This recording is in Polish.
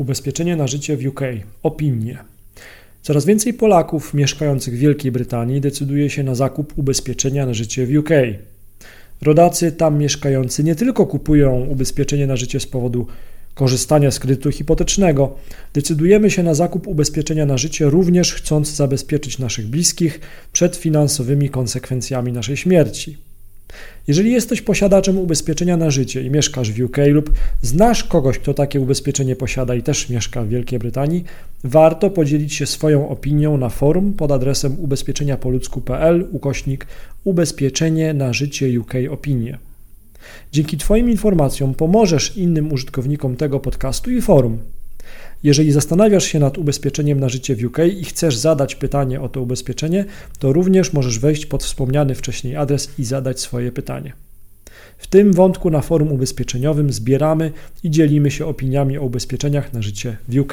Ubezpieczenie na życie w UK. Opinie. Coraz więcej Polaków mieszkających w Wielkiej Brytanii decyduje się na zakup ubezpieczenia na życie w UK. Rodacy tam mieszkający nie tylko kupują ubezpieczenie na życie z powodu korzystania z kredytu hipotecznego, decydujemy się na zakup ubezpieczenia na życie również chcąc zabezpieczyć naszych bliskich przed finansowymi konsekwencjami naszej śmierci. Jeżeli jesteś posiadaczem ubezpieczenia na życie i mieszkasz w UK lub znasz kogoś, kto takie ubezpieczenie posiada i też mieszka w Wielkiej Brytanii, warto podzielić się swoją opinią na forum pod adresem ubezpieczeniapoludzku.pl ukośnik ubezpieczenie na życie UK opinie. Dzięki Twoim informacjom pomożesz innym użytkownikom tego podcastu i forum. Jeżeli zastanawiasz się nad ubezpieczeniem na życie w UK i chcesz zadać pytanie o to ubezpieczenie, to również możesz wejść pod wspomniany wcześniej adres i zadać swoje pytanie. W tym wątku na forum ubezpieczeniowym zbieramy i dzielimy się opiniami o ubezpieczeniach na życie w UK.